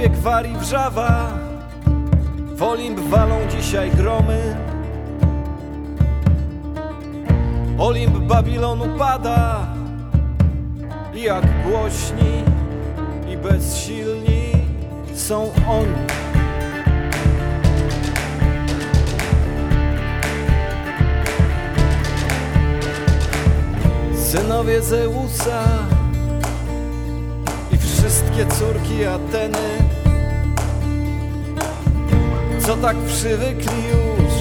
Olimpie gwari wrzawa W Olimp walą dzisiaj gromy. Olimp Babilonu pada. Jak głośni i bezsilni są oni. Synowie Zeusa wszystkie córki Ateny. Co tak przywykli już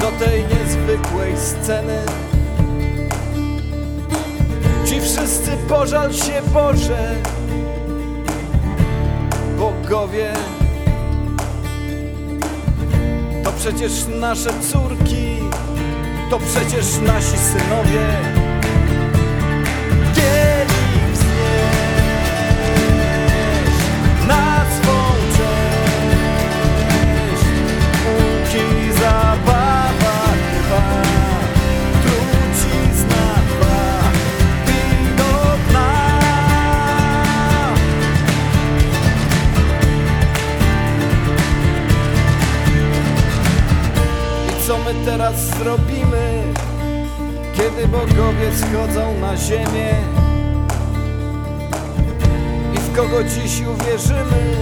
do tej niezwykłej sceny? Ci wszyscy pożal się Boże Bogowie. To przecież nasze córki To przecież nasi synowie co my teraz zrobimy, kiedy bogowie schodzą na ziemię? I w kogo dziś uwierzymy?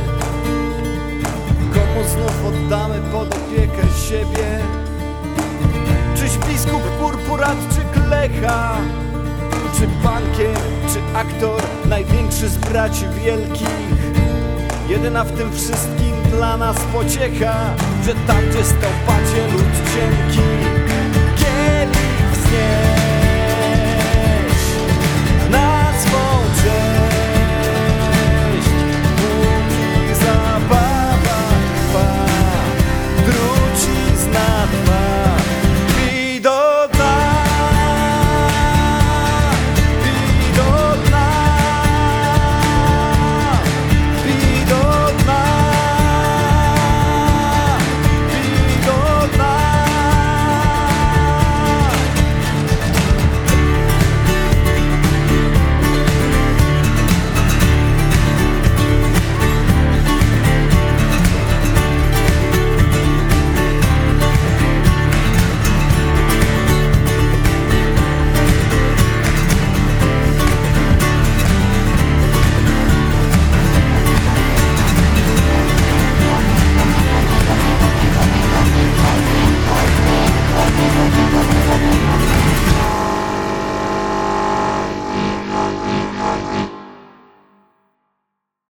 Komu znów oddamy pod opiekę siebie? Czyś biskup purpurat czy klecha? Czy bankier, czy aktor, największy z braci wielkich? Jedyna w tym wszystkim dla nas pociecha Że tam gdzie stąpacie lud cienki Kiedy